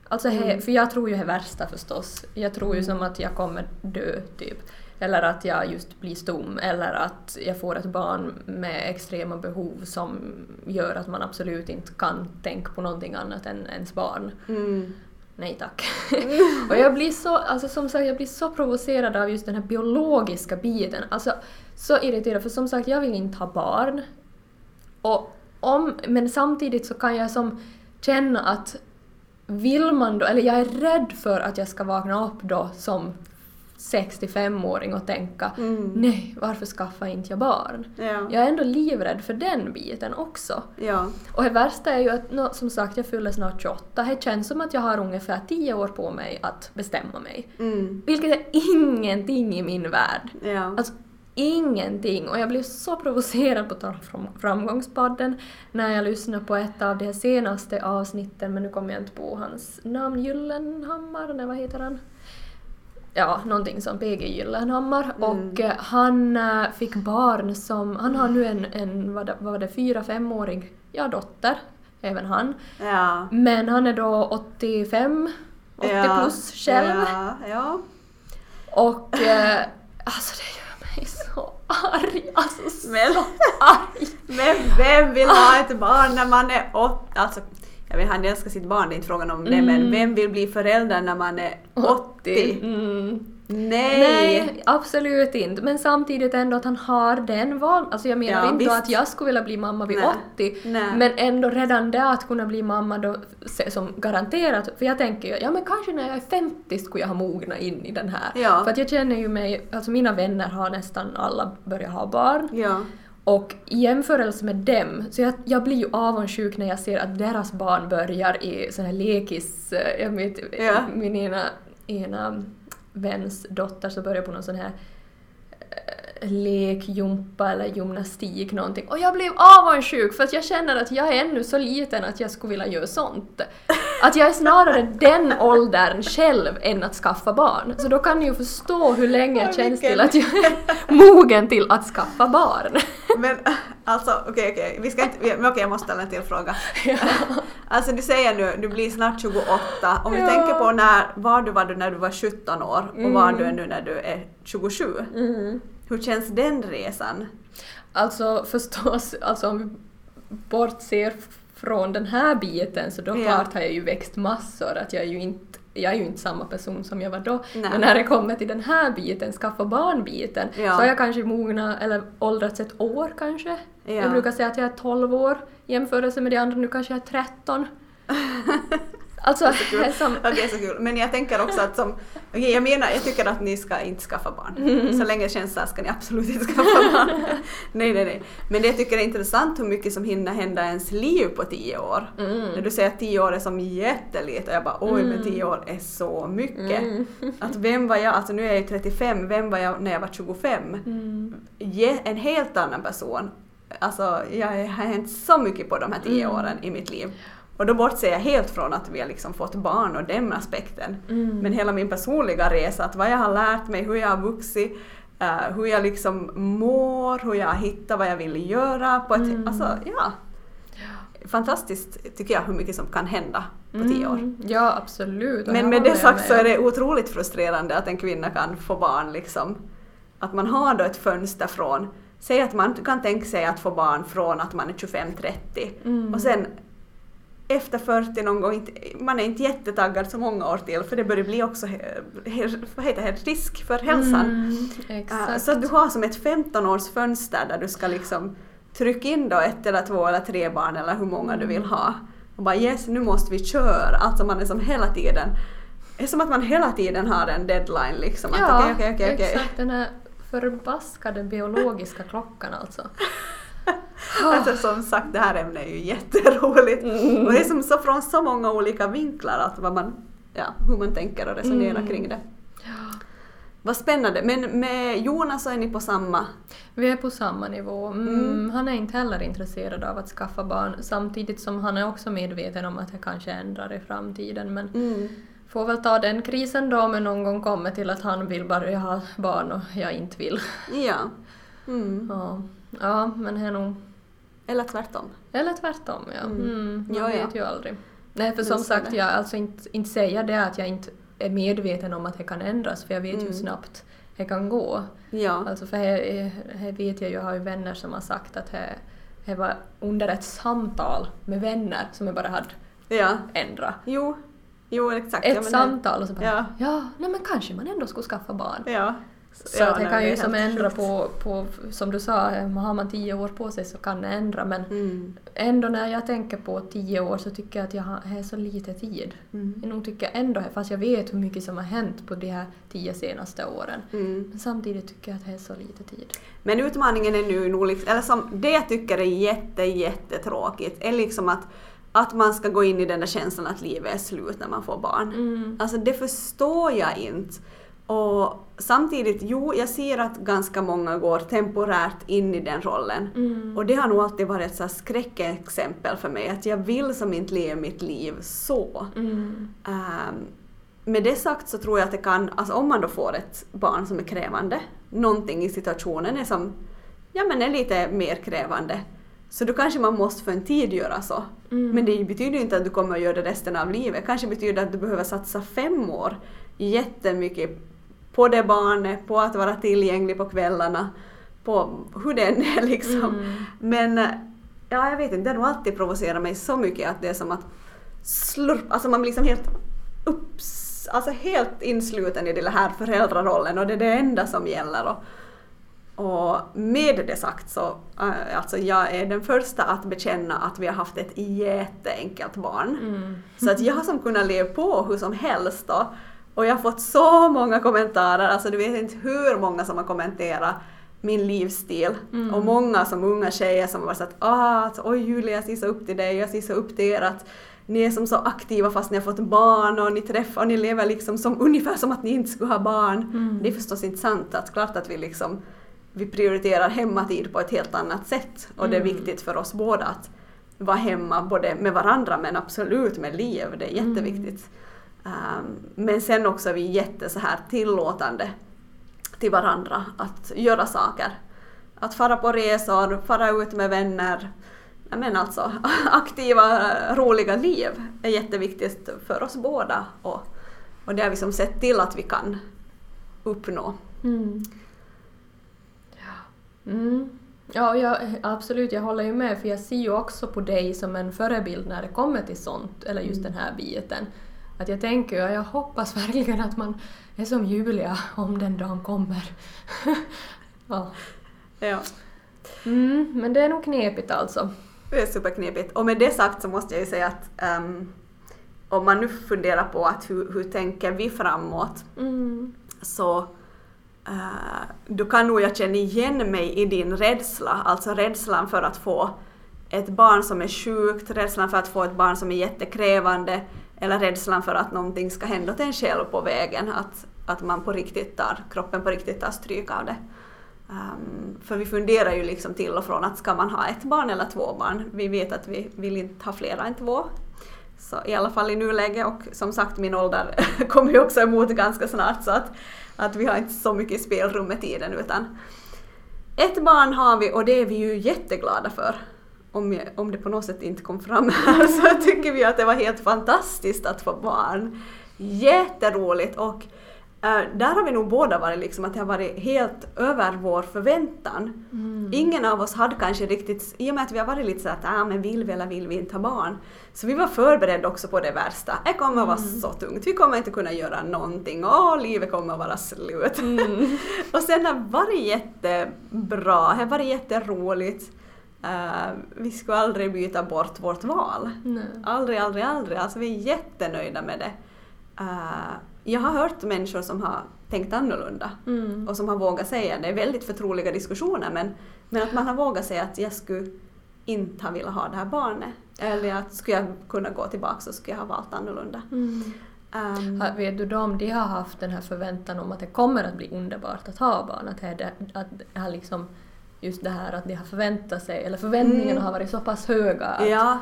Alltså, he, för jag tror ju det värsta förstås. Jag tror ju som att jag kommer dö, typ. Eller att jag just blir stum, eller att jag får ett barn med extrema behov som gör att man absolut inte kan tänka på någonting annat än ens barn. Mm. Nej tack. [laughs] och jag blir så, alltså som sagt, jag blir så provocerad av just den här biologiska biten. Alltså så irriterad, för som sagt, jag vill inte ha barn. Och om, men samtidigt så kan jag som känna att vill man då, eller jag är rädd för att jag ska vakna upp då som 65-åring och tänka Mm. nej, varför skaffar inte jag barn? Ja. Jag är ändå livrädd för den biten också. ja. Och det värsta är ju att, som sagt, jag fyller snart 28. Det känns som att jag har ungefär 10 år på mig att bestämma mig. Mm. Vilket är ingenting i min värld. Ja. Alltså ingenting. Och jag blev så provocerad på tal om fram- framgångspodden när jag lyssnade på ett av de senaste avsnitten, men nu kommer jag inte på hans namn, Gyllenhammar, nej vad heter han? Ja, någonting som PG Gyllenhammar. Och eh, han eh, fick barn som, han har nu en, en vad, var det, fyra, femårig, ja dotter, även han. ja. Men han är då 85, 80 Ja. plus själv. Ja. ja. Och eh, alltså det gör mig så arg. Alltså så Men- arg. [laughs] Men vem vill ha ett barn när man är åtta? Alltså, jag vet han älskar sitt barn, det är inte frågan om det, men vem vill bli förälder när man är 80? Mm. Nej! Nej, absolut inte. Men samtidigt ändå att han har den val. Alltså jag menar Ja, inte visst. att jag skulle vilja bli mamma vid Nej. 80. Nej. Men ändå redan det att kunna bli mamma då som garanterat. För jag tänker ju, ja men kanske när jag är 50 skulle jag ha mognat in i den här. Ja. För att jag känner ju mig, alltså mina vänner har nästan alla börjat ha barn. Ja. Och i jämförelse med dem, så jag, jag blir ju avundsjuk när jag ser att deras barn börjar i sån här lekis... eh, Jag vet, Ja. min ena, ena väns dotter så börjar på någon sån här eh, lekjumpa eller gymnastik någonting. Och jag blev avundsjuk för att jag känner att jag är ännu så liten att jag skulle vilja göra sånt. Att jag är snarare den åldern själv än att skaffa barn. Så då kan ni ju förstå hur länge jag Ja, känns till att jag är mogen till att skaffa barn. Men alltså okej okej, vi ska inte, vi- men okej jag måste ställa en till fråga. Alltså du säger nu, du blir snart 28, om du Ja. tänker på när, var du var du när du var 17 år och var du är nu när du är 27. Hur känns den resan? Alltså förstås, alltså om vi bortser från den här biten så då Ja. klart har jag ju växt massor. Att jag är ju inte, jag är ju inte samma person som jag var då. Nej. Men när det kommer till den här biten, skaffa barn-biten, Ja. så har jag kanske mognat eller åldrats ett år kanske. Ja. Jag brukar säga att jag är 12 år i jämförelse med de andra, nu kanske jag är 13. [laughs] Alltså, det är [laughs] som... Okej, så kul. Men jag tänker också att som, okej jag menar, jag tycker att ni ska inte skaffa barn. Så länge det känns så här ska ni absolut inte skaffa barn. [laughs] nej, nej, nej. Men det jag tycker är intressant hur mycket som hinner hända i ens liv på tio år. Mm. När du säger att tio år är som jättelite och jag bara oj men tio år är så mycket. Mm. [laughs] Att vem var jag, alltså nu är jag ju 35, vem var jag när jag var 25? Mm. En helt annan person. Alltså jag har hänt så mycket på de här tio Mm. åren i mitt liv. Och då bortser jag helt från att vi har liksom fått barn och den aspekten. Mm. Men hela min personliga resa, att vad jag har lärt mig, hur jag har vuxit, uh, hur jag liksom mår, hur jag har hittat vad jag vill göra. På ett, Mm. Alltså, ja. Fantastiskt tycker jag hur mycket som kan hända på tio år. Mm. Ja, absolut. och Men med det sagt så med. är det otroligt frustrerande att en kvinna kan få barn liksom. Att man har då ett fönster från, säg att man kan tänka sig att få barn från att man är 25-30 Mm. och sen efter 40 någon gång, inte, man är inte jättetaggad så många år till för det börjar bli också vad heter det, risk för hälsan. Mm, exakt. så att du har som ett 15 års fönster där du ska liksom trycka in då ett eller två eller tre barn eller hur många du vill ha. Och bara yes, nu måste vi köra. Alltså man är som hela tiden, det är som att man hela tiden har en deadline liksom. Att Ja, okej, okej, okej, okej. exakt. Den här förbaskade biologiska klockan alltså. [laughs] [laughs] Alltså som sagt, det här ämnet är ju jätteroligt. Och det är som så från så många olika vinklar att vad man, ja, hur man tänker och resonerar Mm. kring det. Vad spännande. Men med Jonas så är ni på samma Vi är på samma nivå. Mm, Mm. Han är inte heller intresserad av att skaffa barn samtidigt som han är också medveten om att det kanske ändrar i framtiden. Men Mm. får väl ta den krisen då om någon gång kommer till att han vill börja ha barn och jag inte vill. Ja. [laughs] Mm. Ja, ja men det är nog... Eller tvärtom. Eller tvärtom, ja. Mm. Mm, man Ja, ja. vet ju aldrig. Nej, för som sagt, jag alltså inte, inte säger det att jag inte är medveten om att det kan ändras, för jag vet Mm. hur snabbt det kan gå. Ja. Alltså för här, här vet jag ju, jag har ju vänner som har sagt att det, var under ett samtal med vänner som jag bara hade Ja. ändrat. Jo. Jo, exakt. Ett ja, samtal och så bara Ja. ja, nej men kanske man ändå skulle skaffa barn. Ja. Så ja, det kan ju som ändra på, på, som du sa, har man tio år på sig så kan det ändra men Mm. ändå när jag tänker på tio år så tycker jag att jag har jag så lite tid. Mm. Jag nog tycker ändå, fast jag vet hur mycket som har hänt på de här tio senaste åren. Mm. Men samtidigt tycker jag att det är så lite tid. Men utmaningen är nu nog, liksom- eller som det jag tycker är jätte, jättetråkigt, är liksom att, att man ska gå in i den där känslan att livet är slut när man får barn. Mm. Alltså det förstår jag inte. Och samtidigt, jo, jag ser att ganska många går temporärt in i den rollen. Mm. Och det har nog alltid varit ett så skräckexempel för mig, att jag vill som inte leva mitt liv så. Mm. Ehm, med det sagt så tror jag att det kan, alltså om man då får ett barn som är krävande, någonting i situationen är som, ja men är lite mer krävande, så då kanske man måste för en tid göra så. Mm. Men det betyder ju inte att du kommer att göra det resten av livet. Kanske betyder att du behöver satsa fem år jättemycket på det barnet, på att vara tillgänglig på kvällarna, på hur det än är [laughs] liksom. Mm. Men eh, ja, jag vet inte, det har nog alltid provocerat mig så mycket att det är som att slurp, alltså man blir liksom helt upps, alltså helt insluten i den här föräldrarollen och det är det enda som gäller. Och, och med det sagt så, äh, alltså jag är den första att bekänna att vi har haft ett jätteenkelt barn. Mm. Så att jag har som kunnat leva på hur som helst då. Och jag har fått så många kommentarer, alltså du vet inte hur många som har kommenterat min livsstil. Mm. Och många som unga tjejer som har varit såhär ah, att, oj Julia jag ser så upp till dig, jag ser så upp till er att ni är som så aktiva fast ni har fått barn och ni träffar och ni lever liksom som ungefär som att ni inte skulle ha barn. Mm. Det är förstås inte sant att klart att vi liksom vi prioriterar hemmatid på ett helt annat sätt och det är Mm. viktigt för oss båda att vara hemma både med varandra men absolut med liv, det är Mm. jätteviktigt. Um, men sen också är vi jätte så här tillåtande till varandra att göra saker. Att fara på resor, fara ut med vänner. Men alltså [laughs] aktiva, roliga liv är jätteviktigt för oss båda och, och det har vi som sett till att vi kan uppnå. Mm. Mm. Ja, jag, absolut, jag håller ju med för jag ser ju också på dig som en förebild när det kommer till sånt, eller just den här biten. Att jag tänker och jag hoppas verkligen att man är som Julia om den dagen kommer. [laughs] ja. Ja. mm, men det är nog knepigt alltså. Det är superknepigt. Och med det sagt så måste jag ju säga att ehm, om man nu funderar på att hur, hur tänker vi framåt Mm. så uh, du kan nog jag känna igen mig i din rädsla, alltså rädslan för att få ett barn som är sjukt, rädslan för att få ett barn som är jättekrävande eller rädslan för att någonting ska hända till en själv på vägen, att, att man på riktigt tar, kroppen på riktigt tar stryk av det. Um, för vi funderar ju liksom till och från att ska man ha ett barn eller två barn? Vi vet att vi vill inte ha flera än två. Så i alla fall i nuläget och som sagt min ålder [laughs] kommer ju också emot ganska snart så att, att vi har inte så mycket spelrum med tiden utan ett barn har vi och det är vi ju jätteglada för. Om, jag, om det på något sätt inte kom fram här [laughs] så tycker vi att det var helt fantastiskt att få barn. Jätteroligt och Uh, där har vi nog båda varit liksom att det har varit helt över vår förväntan. Mm. Ingen av oss hade kanske riktigt, i och med att vi har varit lite så att ah, men vill vi eller vill vi inte ha barn. Så vi var förberedda också på det värsta. Det kommer att vara mm. så tungt, vi kommer inte kunna göra någonting, åh, livet kommer att vara slut. Mm. [laughs] och sen har det varit jättebra, det har varit jätteroligt. Uh, vi skulle aldrig byta bort vårt val. Nej. Aldrig, aldrig, aldrig. Alltså vi är jättenöjda med det. Uh, jag har hört människor som har tänkt annorlunda mm. och som har vågat säga det. är väldigt förtroliga diskussioner men, men att man har vågat säga att jag skulle inte ha velat ha det här barnet. Eller att skulle jag kunna gå tillbaka så skulle jag ha valt annorlunda. Mm. Um, vet du om de har haft den här förväntan om att det kommer att bli underbart att ha barn? Att det, att det har liksom just det här att de har förväntat sig, eller förväntningarna mm. har varit så pass höga att ja.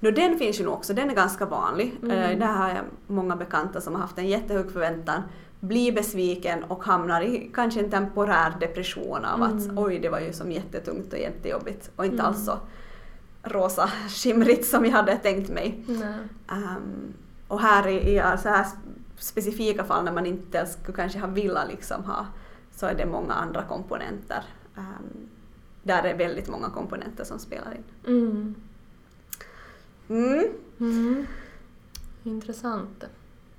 No, den finns ju nog också, den är ganska vanlig. Mm. Uh, där har jag många bekanta som har haft en jättehög förväntan, blir besviken och hamnar i kanske en temporär depression av mm. att oj, det var ju som jättetungt och jättejobbigt och inte mm. alls så rosa [laughs] skimrigt som jag hade tänkt mig. Um, och här i, i så här specifika fall när man inte skulle kanske ha velat liksom ha så är det många andra komponenter. Um, där är väldigt många komponenter som spelar in. Mm. Mm. Mm. Intressant.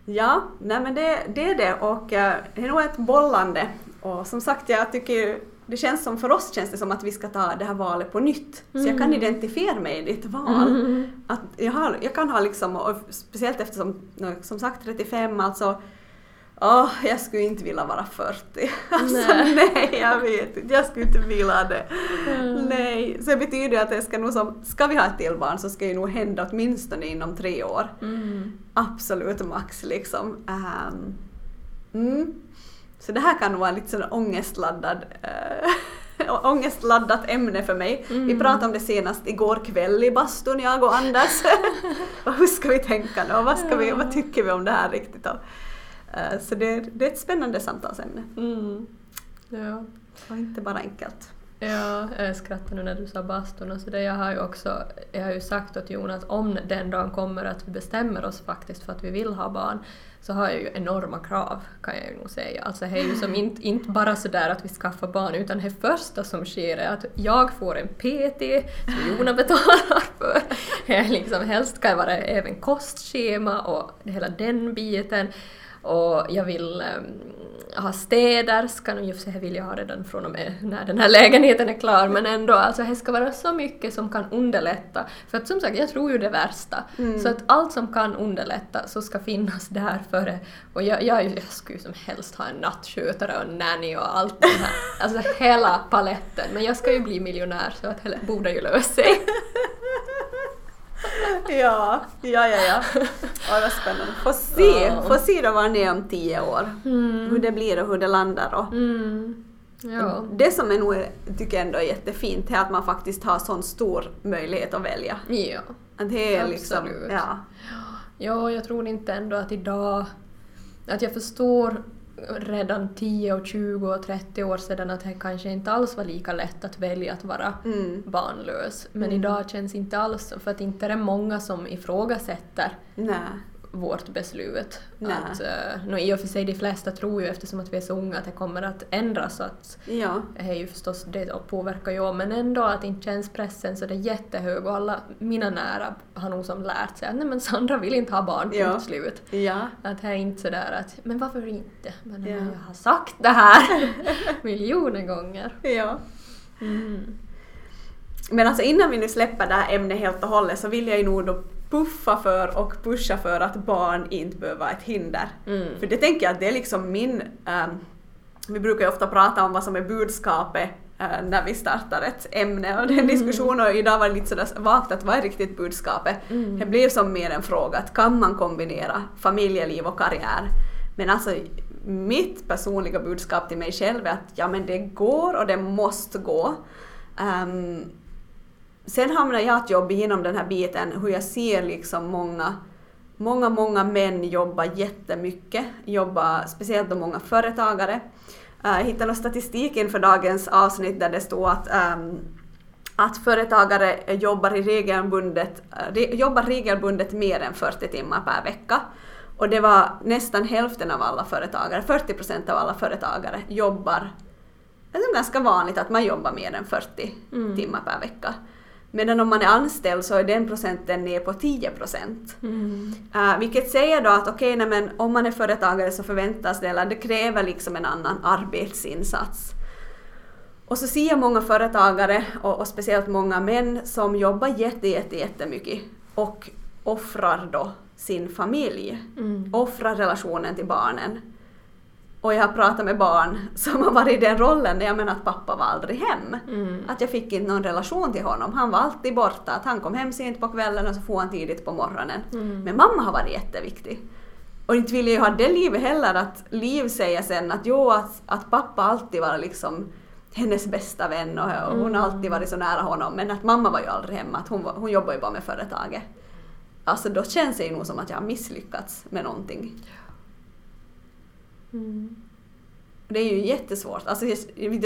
Ja, nej men det, det är det och äh, det är nog ett bollande. Och som sagt, jag tycker det känns som, för oss känns det som att vi ska ta det här valet på nytt. Så jag kan mm. identifiera mig i ditt val. Mm. Att jag, har, jag kan ha liksom, och speciellt eftersom, som sagt 35, alltså Åh, oh, jag skulle inte vilja vara 40. [laughs] Alltså nej, nej jag vet inte, jag skulle inte vilja det. Mm. Nej, så det betyder att det ska nog som, ska vi ha ett till barn så ska det nog hända åtminstone inom tre år. Mm. Absolut max liksom. Um, mm. Så det här kan nog vara lite sådär ångestladdad [laughs] uh, ångestladdat ämne för mig. Mm. Vi pratade om det senast igår kväll i bastun, jag och Anders. [laughs] Hur ska vi tänka nu? Vad, ska vi, vad tycker vi om det här riktigt? Eh, så det, det är ett spännande samtalsämne. Mm. Ja. Och inte bara enkelt. Ja, jag skrattar nu när du sa bastun. Alltså det jag har ju också jag har ju sagt åt Jon att om den dagen kommer att vi bestämmer oss faktiskt för att vi vill ha barn så har jag ju enorma krav kan jag ju nog säga. Alltså det är ju som [laughs] inte, inte bara sådär att vi skaffar barn utan det första som sker är att jag får en PT som Jona [laughs] betalar för. Jag liksom, helst ska det vara även kostschema och hela den biten. Och jag vill um, ha städerskan, och just det vill jag ha redan från och med när den här lägenheten är klar, men ändå, alltså det ska vara så mycket som kan underlätta. För att som sagt, jag tror ju det värsta. Mm. Så att allt som kan underlätta så ska finnas där före. Och jag, jag, jag skulle som helst ha en nattskötare och nanny och allt det här. [laughs] Alltså hela paletten. Men jag ska ju bli miljonär så att det borde ju lösa sig. [laughs] [laughs] ja, ja, ja, ja. Ja, vad spännande. Få se, ja. få se då vad ni är om tio år. Mm. Hur det blir och hur det landar. Och. Mm. Ja. Det som är nog, tycker jag ändå är jättefint är att man faktiskt har sån stor möjlighet att välja. Ja, att det är liksom, absolut. Liksom, ja. ja, jag tror inte ändå att idag... Att jag förstår redan 10 och 20 och 30 år sedan att det kanske inte alls var lika lätt att välja att vara mm. barnlös. Men mm. idag känns inte alls för att inte är det många som ifrågasätter Nej vårt beslut. Att, uh, no, I och för sig de flesta tror ju eftersom att vi är så unga att det kommer att ändras. Att ja. Det ju förstås det påverkar ju men ändå att inte känns pressen så det är jättehög och alla mina nära har nog som lärt sig att nej men Sandra vill inte ha barn, punkt ja. slut. Ja. Att det är inte sådär att men varför inte? Men ja. jag har sagt det här [laughs] miljoner gånger. Ja. Mm. Men alltså innan vi nu släpper det här ämnet helt och hållet så vill jag ju nog då puffa för och pusha för att barn inte behöver vara ett hinder. Mm. För det tänker jag att det är liksom min... Um, vi brukar ju ofta prata om vad som är budskapet uh, när vi startar ett ämne och den mm. diskussionen och idag var det lite sådär vagt att vad är riktigt budskapet? Mm. Det blir som mer en fråga att kan man kombinera familjeliv och karriär? Men alltså mitt personliga budskap till mig själv är att ja men det går och det måste gå. Um, sen hamnar jag att jobba igenom den här biten hur jag ser liksom många Många, många män jobbar jättemycket, jobbar speciellt då många företagare. Uh, jag hittade någon statistik inför dagens avsnitt där det står att um, att företagare jobbar, i regelbundet, jobbar regelbundet mer än 40 timmar per vecka. Och det var nästan hälften av alla företagare, 40 procent av alla företagare jobbar, det är ganska vanligt att man jobbar mer än 40 mm. timmar per vecka. Medan om man är anställd så är den procenten ner på 10 procent. Mm. Uh, vilket säger då att okej, okay, men om man är företagare så förväntas det, eller det kräver liksom en annan arbetsinsats. Och så ser jag många företagare, och, och speciellt många män, som jobbar jätte, jätte, jättemycket och offrar då sin familj, mm. offrar relationen till barnen. Och jag har pratat med barn som har varit i den rollen där jag menar att pappa var aldrig hem. Mm. Att jag fick inte någon relation till honom. Han var alltid borta. Att han kom hem sent på kvällen och så får han tidigt på morgonen. Mm. Men mamma har varit jätteviktig. Och inte vill jag ju ha det livet heller att Liv säger sen att jo, att, att pappa alltid var liksom hennes bästa vän och, och hon har alltid varit så nära honom. Men att mamma var ju aldrig hemma, att hon, hon jobbar ju bara med företaget. Alltså då känns det ju nog som att jag har misslyckats med någonting. Mm. Det är ju jättesvårt. Alltså jag,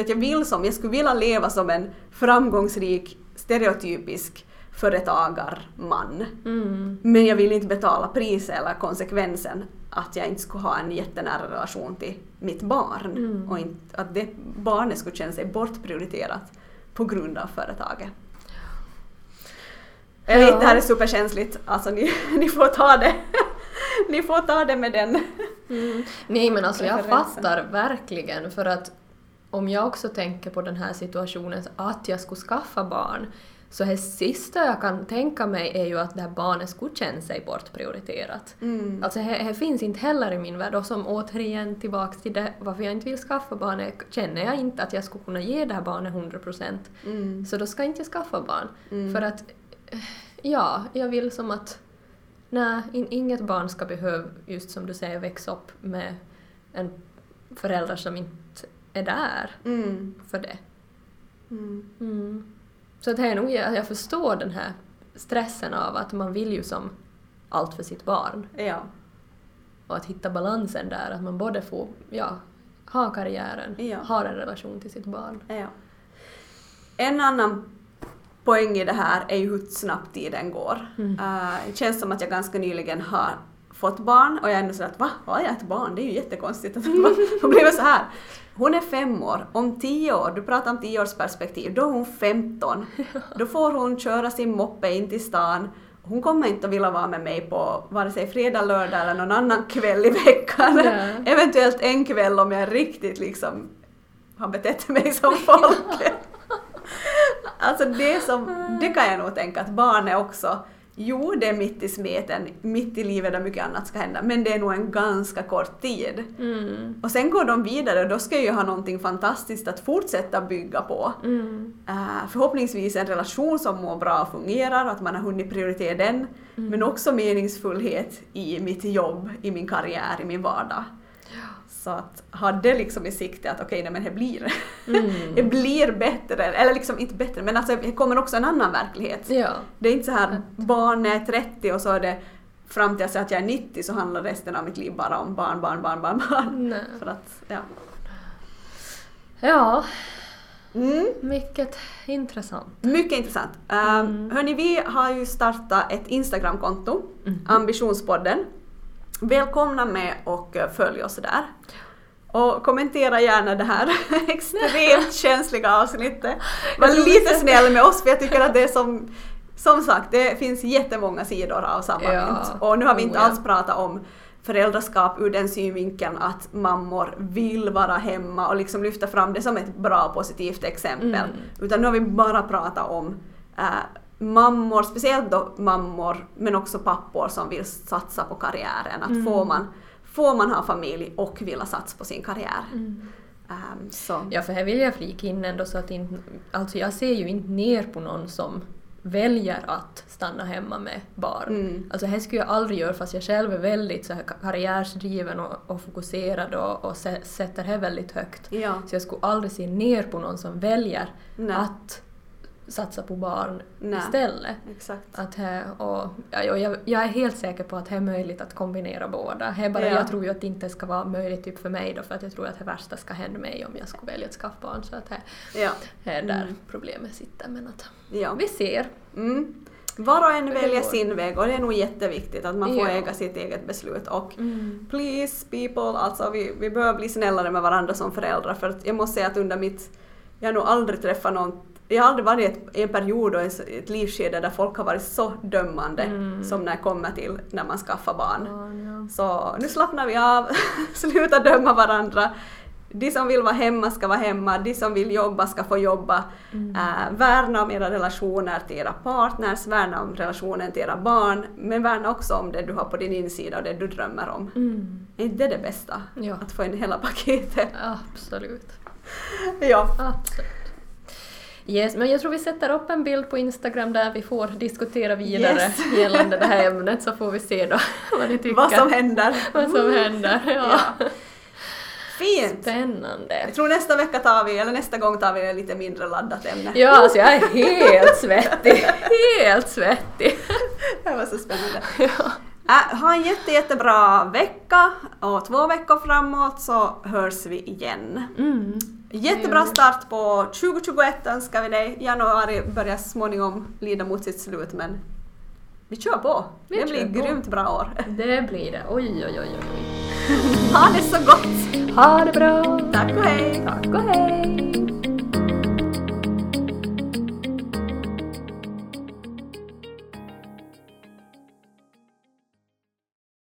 jag vill som, jag skulle vilja leva som en framgångsrik, stereotypisk företagarman. Mm. Men jag vill inte betala priset eller konsekvensen att jag inte skulle ha en jättenära relation till mitt barn. Mm. Och inte, att det barnet skulle känna sig bortprioriterat på grund av företaget. Jag vet, det här är superkänsligt. Alltså ni, [laughs] ni får ta det. [laughs] ni får ta det med den mm. Nej men alltså jag fattar verkligen för att om jag också tänker på den här situationen att jag skulle skaffa barn så det sista jag kan tänka mig är ju att det här barnet skulle känna sig bortprioriterat. Mm. Alltså det, finns inte heller i min värld och som återigen tillbaks till det varför jag inte vill skaffa barn känner jag inte att jag skulle kunna ge det här barnet 100 procent. Mm. Så då ska jag inte skaffa barn. Mm. För att ja, jag vill som att nej, inget barn ska behöva, just som du säger, växa upp med en förälder som inte är där mm. för det. Mm. Mm. Så det är nog, jag förstår den här stressen av att man vill ju som allt för sitt barn. Ja. Och att hitta balansen där, att man både får ja, ha karriären, ja. ha en relation till sitt barn. Ja. En annan poäng i det här är ju hur snabbt tiden går. Mm. Uh, det känns som att jag ganska nyligen har fått barn och jag är ändå sådär att va, har jag ett barn? Det är ju jättekonstigt att det [laughs] blev så här. Hon är fem år, om tio år, du pratar om tioårsperspektiv, då är hon femton. [laughs] Då får hon köra sin moppe in till stan. Hon kommer inte att vilja vara med mig på vare sig fredag, lördag eller någon annan kväll i veckan. [laughs] Eventuellt en kväll om jag riktigt liksom har betett mig som folk. Alltså det, som, det kan jag nog tänka att barn är också Jo, det är mitt i smeten, mitt i livet där mycket annat ska hända, men det är nog en ganska kort tid. Mm. Och sen går de vidare och då ska jag ju ha någonting fantastiskt att fortsätta bygga på. Mm. Uh, förhoppningsvis en relation som mår bra och fungerar, att man har hunnit prioritera den, mm. men också meningsfullhet i mitt jobb, i min karriär, i min vardag. Så att ha det liksom i sikte att okej, okay, men det blir, mm. [laughs] det blir bättre, eller liksom inte bättre, men alltså det kommer också en annan verklighet. Ja. Det är inte så här barn är 30 och så är det fram till att jag är 90 så handlar resten av mitt liv bara om barn, barn, barn, barn, barn. Nej. För att, ja. Ja. Mm. Mycket intressant. Mycket intressant. Um, mm. Hörni, vi har ju startat ett Instagramkonto, mm. Ambitionspodden. Välkomna med och eh, följ oss där. Och kommentera gärna det här [laughs] extremt [laughs] känsliga avsnittet. Var lite snäll med oss för jag tycker att det är som som sagt, det finns jättemånga sidor av samma ja. mynt. Och nu har vi inte oh, alls pratat om föräldraskap ur den synvinkeln att mammor vill vara hemma och liksom lyfta fram det som ett bra positivt exempel. Mm. Utan nu har vi bara pratat om äh, mammor, speciellt då mammor, men också pappor som vill satsa på karriären. Att mm. får, man, får man ha familj och vilja satsa på sin karriär. Mm. Um, så. Ja, för här vill jag flika in ändå så att inte, alltså jag ser ju inte ner på någon som väljer att stanna hemma med barn. Mm. Alltså det skulle jag aldrig göra fast jag själv är väldigt så här karriärsdriven och, och fokuserad och, och sä- sätter det väldigt högt. Ja. Så jag skulle aldrig se ner på någon som väljer Nej. att satsa på barn Nej. istället. Exakt. Att och, och jag, jag är helt säker på att det är möjligt att kombinera båda. Är bara, Ja. Jag tror ju att det inte ska vara möjligt typ för mig då för att jag tror att det värsta ska hända mig om jag skulle välja att skaffa barn. Så att det, Ja. är där Mm. problemet sitter. Men att ja. vi ser. Mm. Var och en väljer sin väg och det är nog jätteviktigt att man får Ja. äga sitt eget beslut. Och Mm. please people, alltså vi, vi behöver bli snällare med varandra som föräldrar för att jag måste säga att under mitt, jag har nog aldrig träffat någon jag har aldrig varit i en period och ett livsskede där folk har varit så dömande Mm. som när det kommer till när man skaffar barn. Ja, Så nu slappnar vi av, [laughs] sluta döma varandra. De som vill vara hemma ska vara hemma, de som vill jobba ska få jobba. Mm. Äh, värna om era relationer till era partners, värna om relationen till era barn, men värna också om det du har på din insida och det du drömmer om. Mm. Är inte det det bästa? Ja. Att få in hela [laughs] paketet. Absolut. Ja. Absolut. Yes, men jag tror vi sätter upp en bild på Instagram där vi får diskutera vidare Yes. [laughs] gällande det här ämnet så får vi se då [laughs] vad ni tycker. Vad som händer. Vad som händer. Ja. Ja. Fint! Spännande. Jag tror nästa vecka tar vi, eller nästa gång tar vi ett lite mindre laddat ämne. Ja, alltså jag är helt svettig. Helt svettig. [laughs] Det var så spännande. Ja. Äh, ha en jätte, jättebra vecka och två veckor framåt så hörs vi igen. Mm. Jättebra start på 2021 önskar vi dig. Januari börjar småningom lida mot sitt slut men vi kör på. Vi det blir på. grymt bra år. Det blir det. Oj, oj, oj, oj. [laughs] Ha det så gott! Ha det bra! Tack och hej! Tack och hej!